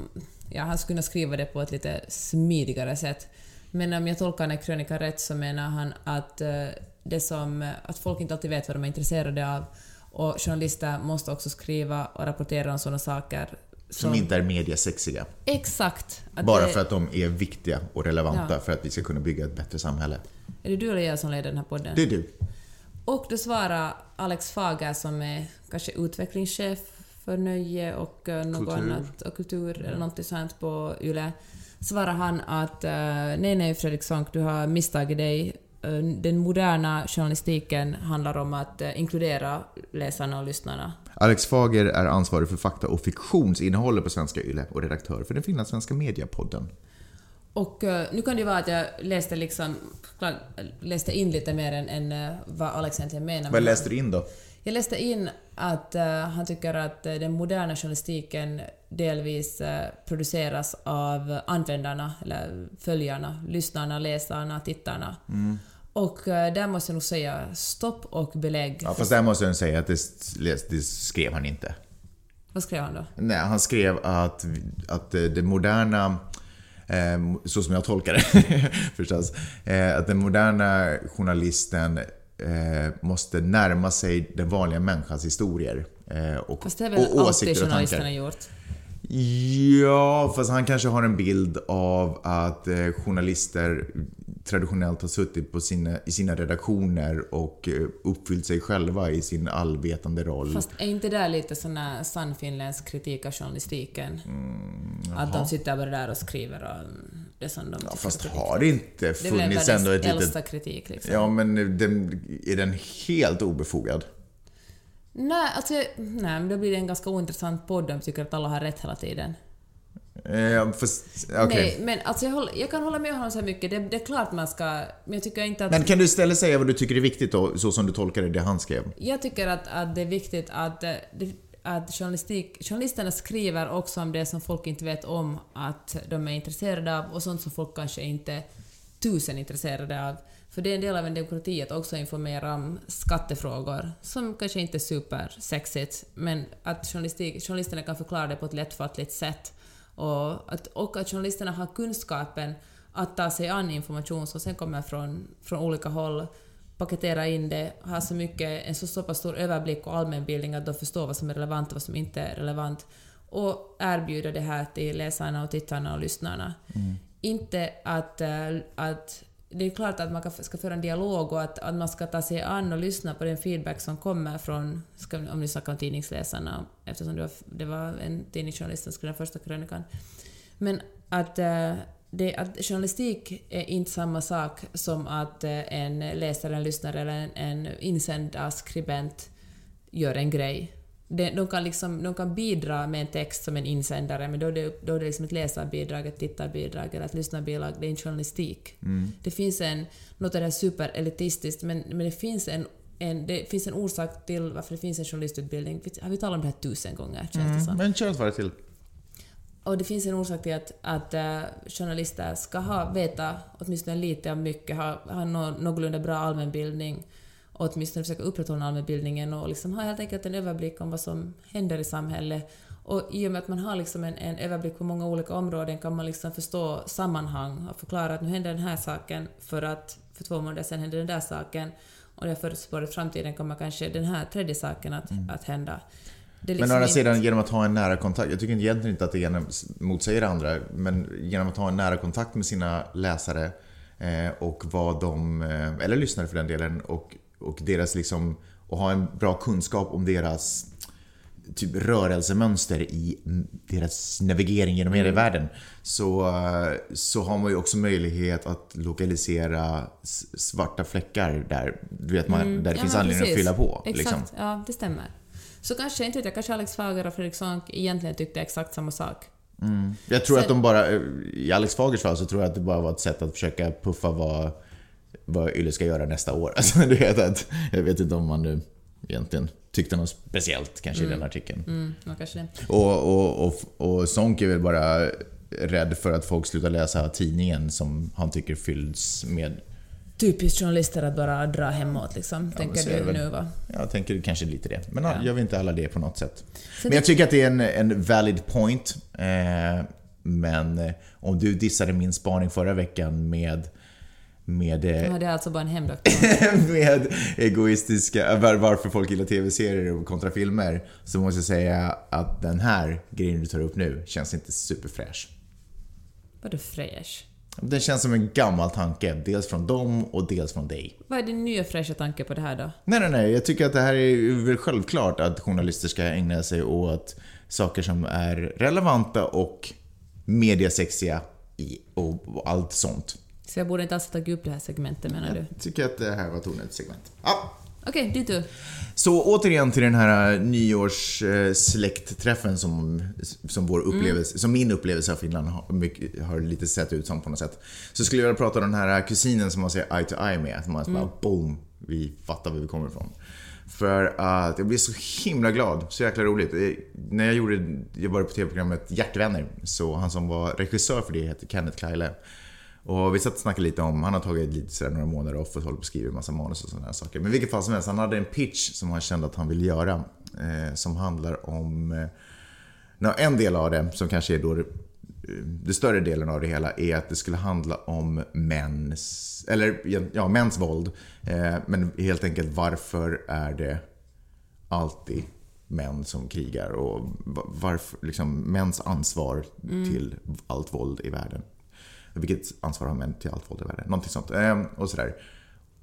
ja, han skulle kunna skriva det på ett lite smidigare sätt. Men om jag tolkar den här krönikan rätt så menar han att, eh, det som, att folk inte alltid vet vad de är intresserade av och journalister måste också skriva och rapportera om sådana saker Som inte är mediasexiga. Exakt. Bara det, för att de är viktiga och relevanta Ja. för att vi ska kunna bygga ett bättre samhälle. Är det du eller jag som leder den här podden? Det är du. Och då svarar Alex Fager som är kanske utvecklingschef för nöje och eh, något Kultur. annat och kultur eller något sånt på YLE. Svarar han att eh, nej, nej Fredrik Sonck, du har misstagit dig. Eh, Den moderna journalistiken handlar om att inkludera läsarna och lyssnarna. Alex Fager är ansvarig för fakta och fiktionsinnehållet på Svenska Yle och redaktör för den finlandssvenska mediapodden. Och eh, nu kan det vara att jag läste, liksom, läste in lite mer än, än eh, vad Alex egentligen menar. Vad läste du in då? Jag läste in att eh, han tycker att den moderna journalistiken delvis eh, produceras av användarna, eller följarna, lyssnarna, läsarna, tittarna. Mm. Och eh, där måste jag nog säga stopp och belägg. Ja, fast där måste jag säga att det, det skrev han inte. Vad skrev han då? Nej, han skrev att, att det moderna, så som jag tolkar det förstås, eh, att den moderna journalisten eh, måste närma sig den vanliga människans historier. Eh, och, Fast det är väl och alltid åsikter och journalisterna gjort? Ja, fast han kanske har en bild av att eh, journalister traditionellt har suttit på sina, i sina redaktioner och eh, uppfyllt sig själva i sin allvetande roll. Fast är inte det lite sån här sann finländsk kritik av journalistiken? att de sitter bara där och skriver och det som de Mm, ja, fast har det inte Det är funnits ändå ett litet... kritik liksom. Ja, men den, är den helt obefogad? Nej, alltså, nej, men då blir det en ganska ointressant podd om jag tycker att alla har rätt hela tiden. Eh, fast, okej. Nej, men alltså jag, håller, jag kan hålla med honom så här mycket. Det, det är klart man ska... Men jag tycker inte att... Men kan du istället säga vad du tycker är viktigt då, så som du tolkade det han skrev? Jag tycker att, att det är viktigt att, eh, att journalistik, journalisterna skriver också om det som folk inte vet om att de är intresserade av och sånt som folk kanske inte tusen intresserade av. För det är en del av en demokrati att också informera om skattefrågor som kanske inte är supersexigt men att journalisterna kan förklara det på ett lättfattligt sätt och att, och att journalisterna har kunskapen att ta sig an information som sen kommer från, från olika håll paketera in det, ha så mycket, en så, så pass stor överblick och allmänbildning att de förstår vad som är relevant och vad som inte är relevant. Och erbjuda det här till läsarna och tittarna och lyssnarna. Mm. Inte att, eh, att... Det är klart att man ska föra en dialog och att, att man ska ta sig an och lyssna på den feedback som kommer från, ska, om ni snackar om tidningsläsarna, eftersom det var, det var en tidningsjournalist som skrev den första krönikan. Men att, eh, det, att journalistik är inte samma sak som att eh, en läsare, en lyssnare eller en, en insänd skribent gör en grej. De, de, kan liksom, de kan bidra med en text som en insändare, men då är det, då är det liksom ett läsarbidrag, ett tittarbidrag eller ett lyssnarbidrag. Det är inte journalistik. Det finns en, något är det här superelitistiskt, men, men det finns en en, det finns en orsak till varför det finns en journalistutbildning. Har vi talat om det här tusen gånger? Känns det som. Men kör ett varv till. Och det finns en orsak till att, att eh, journalister ska ha, veta åtminstone lite om mycket, ha, ha nå, någorlunda bra allmänbildning och åtminstone försöka upprätthålla allmänbildningen och liksom ha helt enkelt en överblick om vad som händer i samhället. Och i och med att man har liksom en, en överblick på många olika områden kan man liksom förstå sammanhang och förklara att nu händer den här saken för att för två månader sedan hände den där saken och jag förutspår att framtiden kommer kanske den här tredje saken att, att hända. Är Men liksom å andra inte- sidan, genom att ha en nära kontakt, jag tycker egentligen inte att det ena motsäger det andra, men genom att ha en nära kontakt med sina läsare eh, och vad de, eh, eller lyssnare för den delen, och, och deras liksom, och ha en bra kunskap om deras typ rörelsemönster i mm, deras navigering genom medievärlden så, eh, så har man ju också möjlighet att lokalisera svarta fläckar där, du vet, man, där det Mm. Ja, finns anledning precis. att fylla på. Exakt, Liksom. ja det stämmer. Så kanske, inte vet jag, kanske Alex Fager och Fredrik Sonck egentligen tyckte exakt samma sak. Jag tror Sen- att de bara, i Alex Fagers fall så tror jag att det bara var ett sätt att försöka puffa vad, vad Yle ska göra nästa år. Alltså, du vet att, jag vet inte om man nu egentligen tyckte något speciellt kanske i den artikeln. Mm, ja, kanske. Och, och, och, och Sonck är väl bara rädd för att folk slutar läsa tidningen som han tycker fylls med, Typiskt journalister att bara dra hemåt liksom, men tänker du väl. nu va? jag tänker kanske lite det. Men Ja. gör vi inte alla det på något sätt? Så Men jag tycker att det är en, en valid point. Eh, men eh, om du dissade min spaning förra veckan med med, Ja, det är alltså bara en hämndaktion. med egoistiska, var, varför folk gillar tv-serier kontra filmer, så måste jag säga att den här grejen du tar upp nu känns inte superfräsch. Vadå fräsch? Den känns som en gammal tanke, dels från dem och dels från dig. Vad är din nya fräscha tanke på det här då? Nej, nej, nej. Jag tycker att det här är väl självklart att journalister ska ägna sig åt saker som är relevanta och mediasexiga och allt sånt. Så jag borde inte alls ha tagit upp det här segmentet menar du? Jag tycker att det här var ett onödigt segment. Ja. Okej, din tur. Så återigen till den här nyårssläktträffen som, som, vår upplevelse, som min upplevelse av Finland har, har lite sett ut som på något sätt. Så skulle jag vilja prata om den här kusinen som man ser eye to eye med. Att man bara boom, vi fattar var vi kommer ifrån. För att jag blev så himla glad, så jäkla roligt. Eh, När jag gjorde, jag var på tv-programmet Hjärtvänner, så han som var regissör för det heter Kenneth Kleile. Och vi satt och snackade lite om, han har tagit lite sådär några månader off och håller på att skriva massa manus och sådana saker. Men i vilket fall som helst, han hade en pitch som han kände att han ville göra. Eh, som handlar om, eh, en del av det som kanske är då det, det större delen av det hela är att det skulle handla om mäns, eller ja, mäns våld. Eh, men helt enkelt varför är det alltid män som krigar och va- varför, liksom, mäns ansvar till allt våld i världen. Vilket ansvar har män till allt våld i världen? Någonting sånt. Eh, och sådär.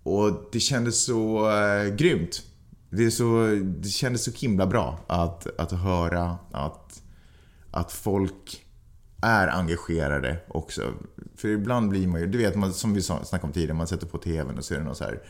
Och det kändes så eh, grymt. Det, är så, det kändes så himla bra att, att höra att, att folk är engagerade också. För ibland blir man ju, du vet man, som vi snackade om tidigare, man sätter på TVn och så är det så här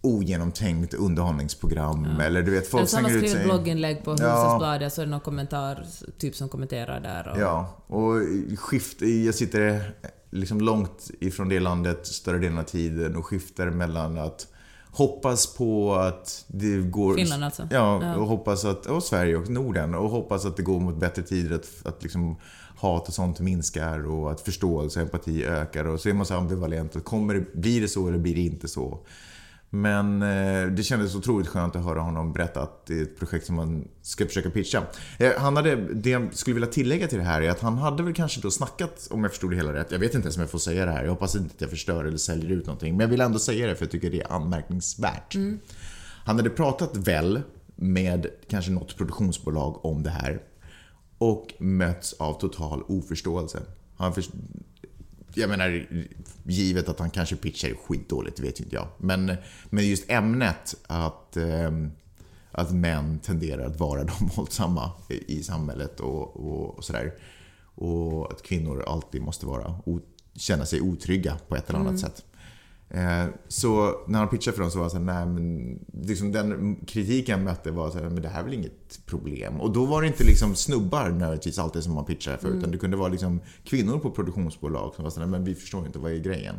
ogenomtänkt underhållningsprogram. Eller du vet, Eller folk så har man skrivit blogginlägg på Ja. Hufvudstadsbladet så är det någon kommentar, typ som kommenterar där. Och, Ja, och skift, jag sitter liksom långt ifrån det landet större delen av tiden och skiftar mellan att hoppas på att det går... Finland alltså? Ja, Ja. och hoppas att... Och Sverige och Norden. Och hoppas att det går mot bättre tider, att, att liksom hat och sånt minskar och att förståelse och empati ökar. Och så är man så ambivalent. Kommer det, blir det så eller blir det inte så? Men eh, det kändes otroligt skönt att höra honom berätta att det är ett projekt som man ska försöka pitcha. Eh, han hade, det jag skulle vilja tillägga till det här är att han hade väl kanske då snackat, om jag förstod det hela rätt, jag vet inte ens om jag får säga det här, jag hoppas inte att jag förstör eller säljer ut någonting, men jag vill ändå säga det för jag tycker det är anmärkningsvärt. Han hade pratat väl med kanske något produktionsbolag om det här och mötts av total oförståelse. Han jag menar, givet att han kanske pitchar skitdåligt, vet ju inte jag. Men, men just ämnet att, ehm, att män tenderar att vara de våldsamma i, samhället och, och, och sådär. Och att kvinnor alltid måste vara, känna sig otrygga på ett eller annat sätt. Eh, Så när han pitchade för dem så var jag såhär, nej men liksom den kritiken jag mötte var såhär, men det här är väl inget problem. Och då var det inte liksom snubbar nödvändigtvis alltid som man pitchade för, utan det kunde vara liksom kvinnor på produktionsbolag som var såhär, men vi förstår inte vad är grejen.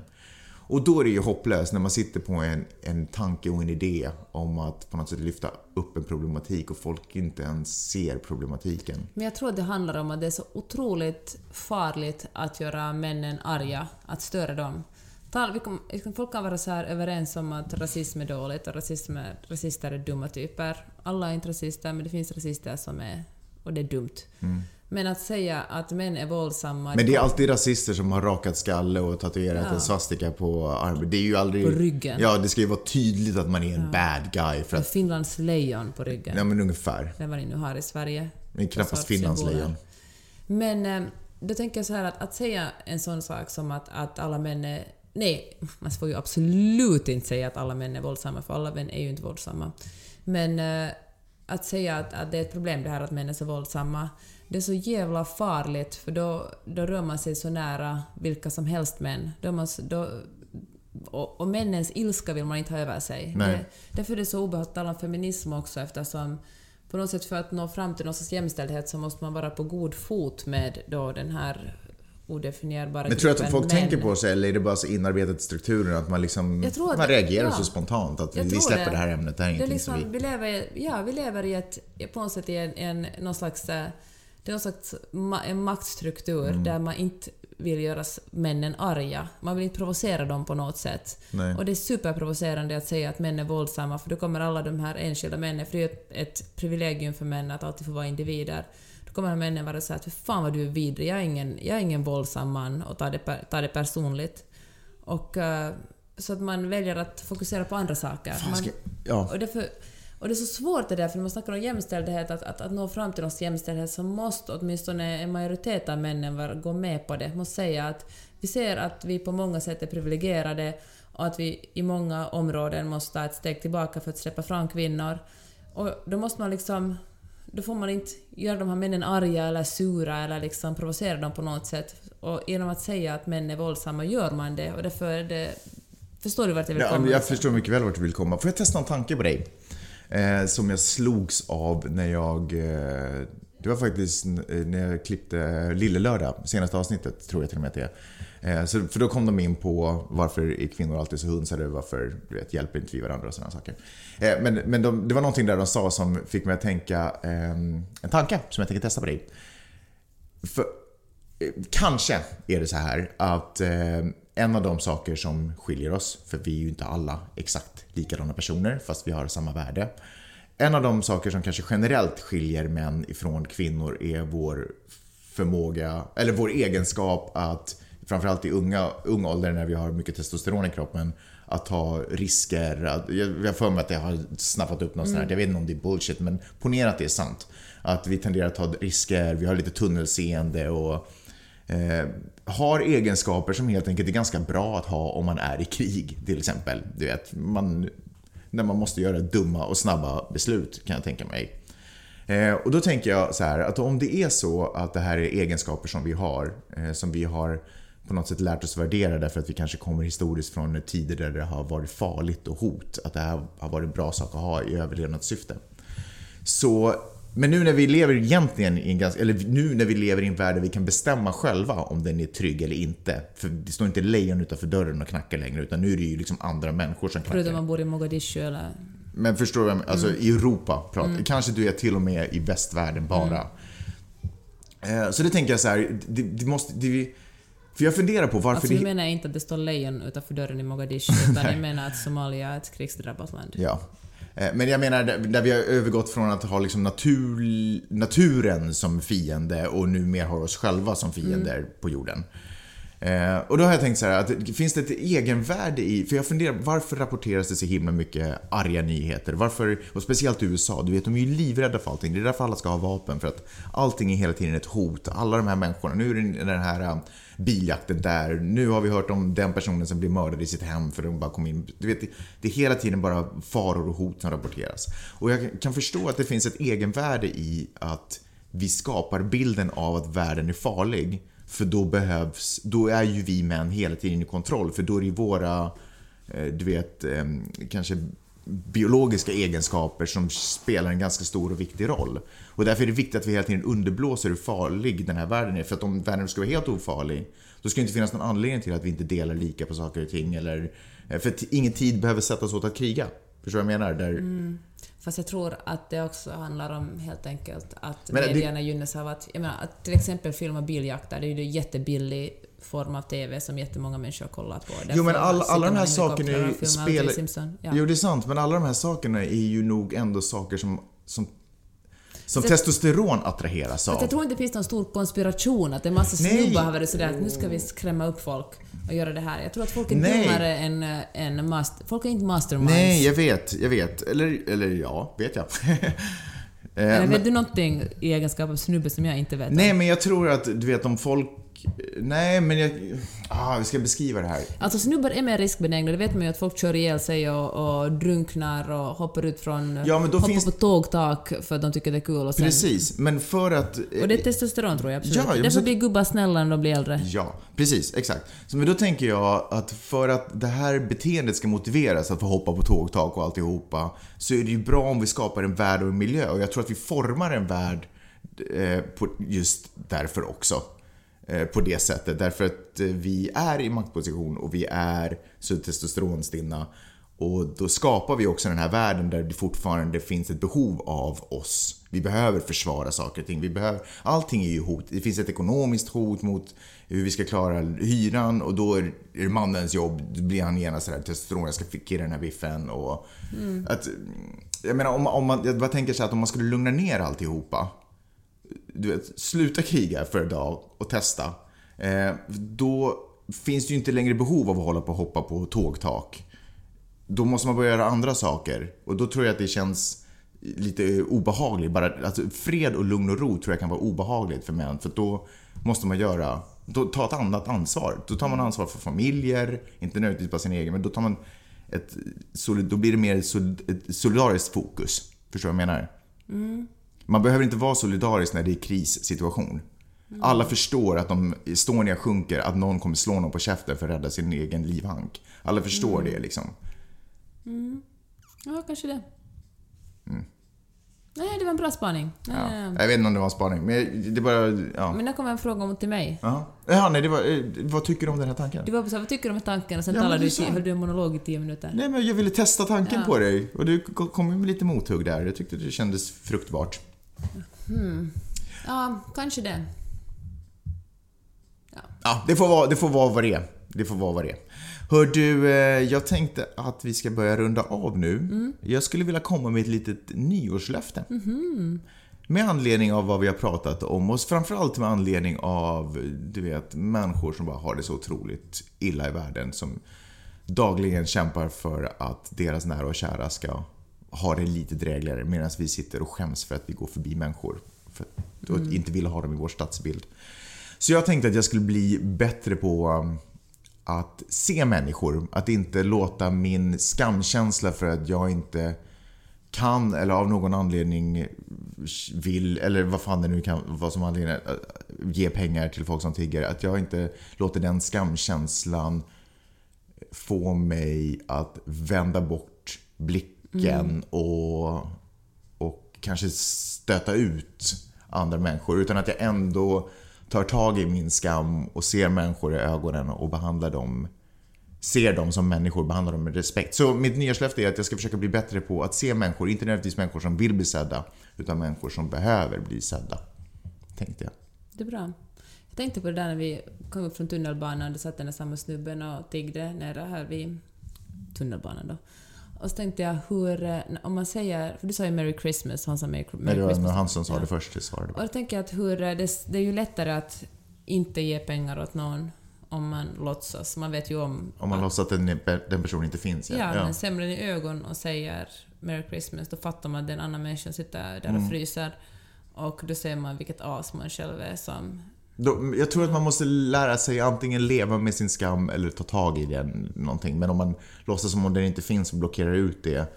Och då är det ju hopplöst när man sitter på en, en tanke och en idé om att på något sätt lyfta upp en problematik och folk inte ens ser problematiken. Men jag tror att det handlar om att det är så otroligt farligt att göra männen arga, att störa dem. Ta- vi kom- liksom, Folk kan vara så här överens om att rasism är dåligt och rasism är, rasister är dumma typer. Alla är inte rasister, men det finns rasister som är... Och det är dumt. Men att säga att män är våldsamma... Mm. Men det är alltid rasister som har rakat skalle och tatuerat en svastika på armen. Det är ju aldrig... På ryggen. Ja, det ska ju vara tydligt att man är en bad guy för att... Finlands lejon på ryggen. Ja, men ungefär. Det är vad ni nu har i Sverige. Är knappast sorts Finlands lejon. Men eh, då tänker jag så här att, att säga en sån sak som att, att alla män är... Nej, man får ju absolut inte säga att alla män är våldsamma, för alla män är ju inte våldsamma. Men eh, att säga att, att det är ett problem det här att män är så våldsamma, det är så jävla farligt för då, då rör man sig så nära vilka som helst män. Då man, då, och, och männens ilska vill man inte ha över sig. Det, därför är det så obehagligt att tala om feminism också eftersom på något sätt för att nå fram till någon sorts jämställdhet så måste man vara på god fot med då den här odefinierbara Men tror du att folk män. tänker på sig eller är det bara så inarbetat i strukturen att man liksom... Att man det- reagerar ja. så spontant att vi släpper det. här ämnet, det här är det är ingenting som liksom, vi... vi... lever, ja, vi lever i ett, på något sätt i en, en, någon slags, eh, det är någon slags ma, en maktstruktur Mm. där man inte vill göra männen arga. Man vill inte provocera dem på något sätt. Nej. Och det är superprovocerande att säga att män är våldsamma för då kommer alla de här enskilda männen, för det är ett privilegium för män att alltid få vara individer. Kommer männen vara så att för fan vad du är vidrig, jag är ingen, jag är ingen våldsam man och ta det, per, ta det personligt. Och eh, så att man väljer att fokusera på andra saker. Fan, man. Ja. och, därför, och det är så svårt det där, för när man snackar om jämställdhet, att, att, att nå fram till någon jämställdhet så måste åtminstone en majoritet av männen gå med på det. Måste säga att vi ser att vi på många sätt är privilegierade och att vi i många områden måste ta ett steg tillbaka för att släppa fram kvinnor. Och då måste man liksom... Då får man inte göra de här männen arga eller sura eller liksom provocera dem på något sätt. Och genom att säga att män är våldsamma gör man det och därför är det... Förstår du vart jag vill Ja, komma? men jag förstår mycket väl vart du vill komma. Får jag testa en tanke på dig? Eh, som jag slogs av när jag... Eh, det var faktiskt n- när jag klippte Lille Lördag, senaste avsnittet tror jag till och med att det är. Eh, så, för då kom de in på varför är kvinnor alltid så hunsade, varför du vet, hjälper inte vi varandra och sådana saker. Eh, men men de, det var någonting där de sa som fick mig att tänka eh, en tanke som jag tänker testa på dig. För, eh, kanske är det så här att eh, en av de saker som skiljer oss, för vi är ju inte alla exakt likadana personer fast vi har samma värde. En av de saker som kanske generellt skiljer män ifrån kvinnor är vår förmåga, eller vår egenskap att framförallt i unga, ung ålder när vi har mycket testosteron i kroppen, att ta risker. Att, jag har för mig att jag har snappat upp något sånt här. Jag vet inte om det är bullshit, men ponera att det är sant. Att vi tenderar att ta risker, vi har lite tunnelseende och eh, har egenskaper som helt enkelt är ganska bra att ha om man är i krig, till exempel. Du vet, man, när man måste göra dumma och snabba beslut, kan jag tänka mig. Eh, och då tänker jag så här, att om det är så att det här är egenskaper som vi har, eh, som vi har på något sätt lärt oss värdera därför att vi kanske kommer historiskt från tider där det har varit farligt och hot, att det här har varit bra sak att ha i överlevnadssyfte. Så, men nu när vi lever egentligen i en ganska, eller nu när vi lever i en värld där vi kan bestämma själva om den är trygg eller inte. För det står inte lejon utanför dörren och knackar längre utan nu är det ju liksom andra människor som knackar. Förutom man bor i Mogadishu eller... Men förstår du? vad jag menar? Alltså i Europa, pratar. kanske du är till och med i västvärlden bara. Eh, Så det tänker jag så här, det, det måste... Det, för jag funderar på varför Alltså nu menar jag inte att det står lejon utanför dörren i Mogadishu, utan jag menar att Somalia är ett krigsdrabbat land. Ja. Eh, Men jag menar där, vi har övergått från att ha liksom natur, naturen som fiende och nu mer har oss själva som fiender på jorden. Eh, och då har jag tänkt så här, att finns det ett egenvärde i, för jag funderar, varför rapporteras det så himla mycket arga nyheter? Varför, och speciellt i USA, du vet de är ju livrädda för allting. Det är därför alla ska ha vapen, för att allting är hela tiden ett hot. Alla de här människorna, nu är det den här eh, biljakten där, nu har vi hört om den personen som blir mördad i sitt hem för att de bara kom in. Du vet, det är hela tiden bara faror och hot som rapporteras. Och jag kan förstå att det finns ett egenvärde i att vi skapar bilden av att världen är farlig. För då behövs, då är ju vi män hela tiden i kontroll. För då är det ju våra, eh, du vet, ehm, kanske biologiska egenskaper som spelar en ganska stor och viktig roll. Och därför är det viktigt att vi hela tiden underblåser hur farlig den här världen är. För att om världen ska vara helt ofarlig, då ska det inte finnas någon anledning till att vi inte delar lika på saker och ting. Eller, eh, för att ingen tid behöver sättas åt att kriga. Förstår du vad jag menar? Där, mm. Fast jag tror att det också handlar om helt enkelt att Men det- medierna gynnas av att, jag menar, att till exempel filma biljakter, det är ju en jättebillig form av TV som jättemånga människor kollar på. Jo men Därför alla, de här sakerna är ju. Simpson. Ja. Jo det är sant, men alla de här sakerna är ju nog ändå saker som, som, som Så- testosteron attraheras Att av. jag tror inte det finns någon stor konspiration, att en massa Nej. snubbar har varit sådär att nu ska vi skrämma upp folk och göra det här. Jag tror att folk är Nej. dummare än, äh, än master, Folk är inte masterminds. Nej, jag vet, jag vet. Eller, eller ja, vet jag. Eh, Eller men- vet du någonting i egenskap av snubbe som jag inte vet? om? Nej, men jag tror att, du vet om folk... Nej, men jag... Ah, vi ska beskriva det här. Alltså snubbar är mer riskbenägna, det vet man ju att folk kör ihjäl sig och, och drunknar och hoppar ut från... Ja, men då hoppar finns- på tågtak för att de tycker det är kul och sen... Precis, men för att... Och det är testosteron tror jag absolut. Ja, ja, men Därför så- blir gubbar snälla när de blir äldre. Ja, precis. Exakt. Så, men då tänker jag att för att det här beteendet ska motiveras, att få hoppa på tågtak och alltihopa, så är det ju bra om vi skapar en värld och en miljö. Och jag tror att vi formar en värld eh, på just därför också. Eh, på det sättet. Därför att eh, vi är i maktposition och vi är så testosteronstinna. Och då skapar vi också den här världen där det fortfarande finns ett behov av oss. Vi behöver försvara saker och ting. Vi behöver, allting är ju hot. Det finns ett ekonomiskt hot mot hur vi ska klara hyran och då är det mannens jobb. Då blir han genast sådär testosteron, jag ska killa den här biffen och... Att, jag menar om, om man, jag bara tänker så här att om man skulle lugna ner alltihopa du vet, sluta kriga för idag dag och testa. Eh, då finns det ju inte längre behov av att hålla på och hoppa på tågtak. Då måste man börja göra andra saker. Och då tror jag att det känns lite obehagligt. Bara, alltså, fred och lugn och ro tror jag kan vara obehagligt för män. För då måste man göra, då, ta ett annat ansvar. Då tar man ansvar för familjer, inte nödvändigtvis bara sin egen, men då tar man ett, då blir det mer ett solidariskt fokus. Förstår du vad jag menar? Mm. Man behöver inte vara solidarisk när det är krissituation. Alla förstår att om Estonia sjunker, att någon kommer slå någon på käften för att rädda sin egen livhank. Alla förstår det liksom. Ja, kanske det. Nej, det var en bra spaning. Mm. Ja. nej. Jag vet inte om det var en spaning, men det bara... Ja. Men där kommer en fråga om till mig. Jaha. Ja, nej, det var, eh, vad tycker du om den här tanken? Du var på så här, vad tycker du om tanken? Och sen Ja, talade du, höll du en monolog i tio minuter. Nej, men jag ville testa tanken Ja. på dig och du kom med lite mothugg där. Jag tyckte det kändes fruktbart. Ja, kanske det. Ja, det får vara, det får vara vad det är. Det får vara vad det är. Hör du, eh, jag tänkte att vi ska börja runda av nu. Jag skulle vilja komma med ett litet nyårslöfte. Med anledning av vad vi har pratat om och framförallt med anledning av, du vet, människor som bara har det så otroligt illa i världen som, dagligen kämpar för att deras nära och kära ska ha det lite drägligare medan vi sitter och skäms för att vi går förbi människor. För att mm. inte vill ha dem i vår stadsbild. Så jag tänkte att jag skulle bli bättre på um, att se människor. Att inte låta min skamkänsla för att jag inte kan eller av någon anledning vill, eller vad fan det nu kan vara som anledning, äh, ge pengar till folk som tigger. Att jag inte låter den skamkänslan få mig att vända bort blicken mm. och, och kanske stöta ut andra människor. Utan att jag ändå tar tag i min skam och ser människor i ögonen och behandlar dem ser dem som människor, behandlar dem med respekt. Så mitt nyårslöfte är att jag ska försöka bli bättre på att se människor, inte nödvändigtvis människor som vill bli sedda, utan människor som behöver bli sedda. Tänkte jag. Det är bra. Jag tänkte på det där när vi kom upp från tunnelbanan, och det satt den där samma snubben och tiggde nere här vid tunnelbanan då. Och så tänkte jag hur, eh, om man säger, för du sa ju Merry Christmas, han sa Merry, Merry Nej, det var Christmas. han som sa det först, det svarade Och då tänker jag att hur, eh, det, det är ju lättare att inte ge pengar åt någon om man låtsas. Man vet ju om... Om man att, låtsas att den, den personen inte finns, ja. Ja, ja. men den i ögon och säger Merry Christmas, då fattar man att den andra människan sitter där och mm. fryser. Och då ser man vilket as man själv är som... Jag tror att man måste lära sig antingen leva med sin skam eller ta tag i den någonting. Men om man låtsas som om den inte finns och blockerar ut det,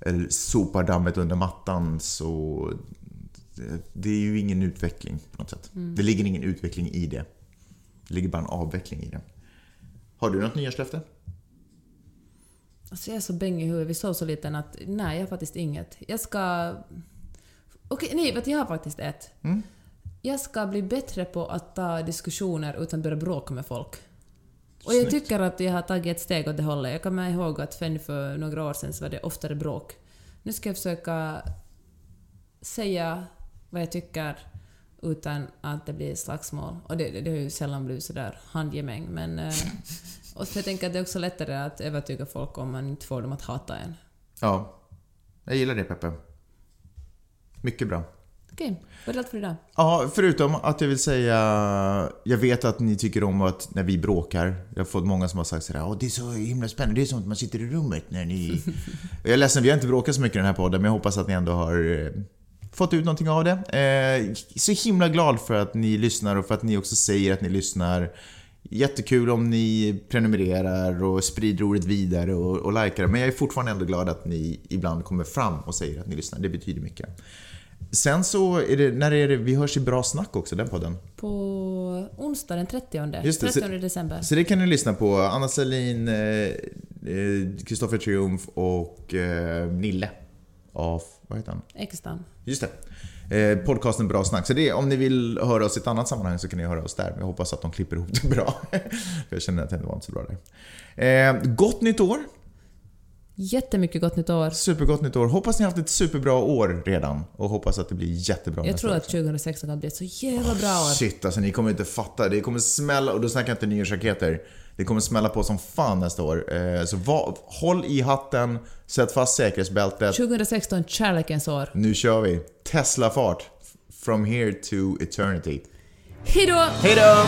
eller sopar dammet under mattan, så... Det, är ju ingen utveckling på något sätt. Mm. Det ligger ingen utveckling i det. Det ligger bara en avveckling i det. Har du något nyårslöfte? Alltså jag är så bäng i huvudet. Vi sov så liten att nej, jag har faktiskt inget. Jag ska... Okej, nej, vet jag har faktiskt ett. Mm. Jag ska bli bättre på att ta diskussioner utan börja bråka med folk. Och jag tycker att jag har tagit ett steg åt det hållet. Jag kommer ihåg att för, några år sedan så var det oftare bråk. Nu ska jag försöka säga vad jag tycker utan att det blir slagsmål. Och det, det har ju sällan blivit sådär handgemäng, men... Eh, och jag tänker att det är också lättare att övertyga folk om man inte får dem att hata en. Ja. Jag gillar det, Peppe. Mycket bra. Okej, var det allt för idag? Ja, förutom att jag vill säga... Jag vet att ni tycker om att när vi bråkar. Jag har fått många som har sagt sådär Åh, det är så himla spännande, det är som att man sitter i rummet när ni... jag är ledsen, vi har inte bråkat så mycket i den här podden, men jag hoppas att ni ändå har eh, fått ut någonting av det. Eh, så himla glad för att ni lyssnar och för att ni också säger att ni lyssnar. Jättekul om ni prenumererar och sprider ordet vidare och, och likar Men jag är fortfarande ändå glad att ni ibland kommer fram och säger att ni lyssnar. Det betyder mycket. Sen så är det, när är det, vi hörs i Bra Snack också, den podden. På onsdag den 30. Just det, 30 december. Så det kan ni lyssna på. Anna Selin, Kristoffer eh, eh Triumf och eh, Nille. Av, vad heter han? Ekestam. Just det. Eh, podcasten Bra Snack. Så det, om ni vill höra oss i ett annat sammanhang så kan ni höra oss där. Jag hoppas att de klipper ihop det bra. jag känner att det var inte så bra där. Eh, gott nytt år! Jättemycket gott nytt år. Supergott nytt år. Hoppas ni har haft ett superbra år redan. Och hoppas att det blir jättebra Jag tror att 2016 kan bli ett så jävla bra år. Shit alltså, ni kommer inte fatta. Det kommer smälla, och då snackar jag inte nyårsraketer. Det kommer smälla på som fan nästa år. Eh, så var, håll i hatten, sätt fast säkerhetsbältet. 2016, kärlekens år. Nu kör vi. Tesla-fart. From here to eternity. Hejdå! Hejdå!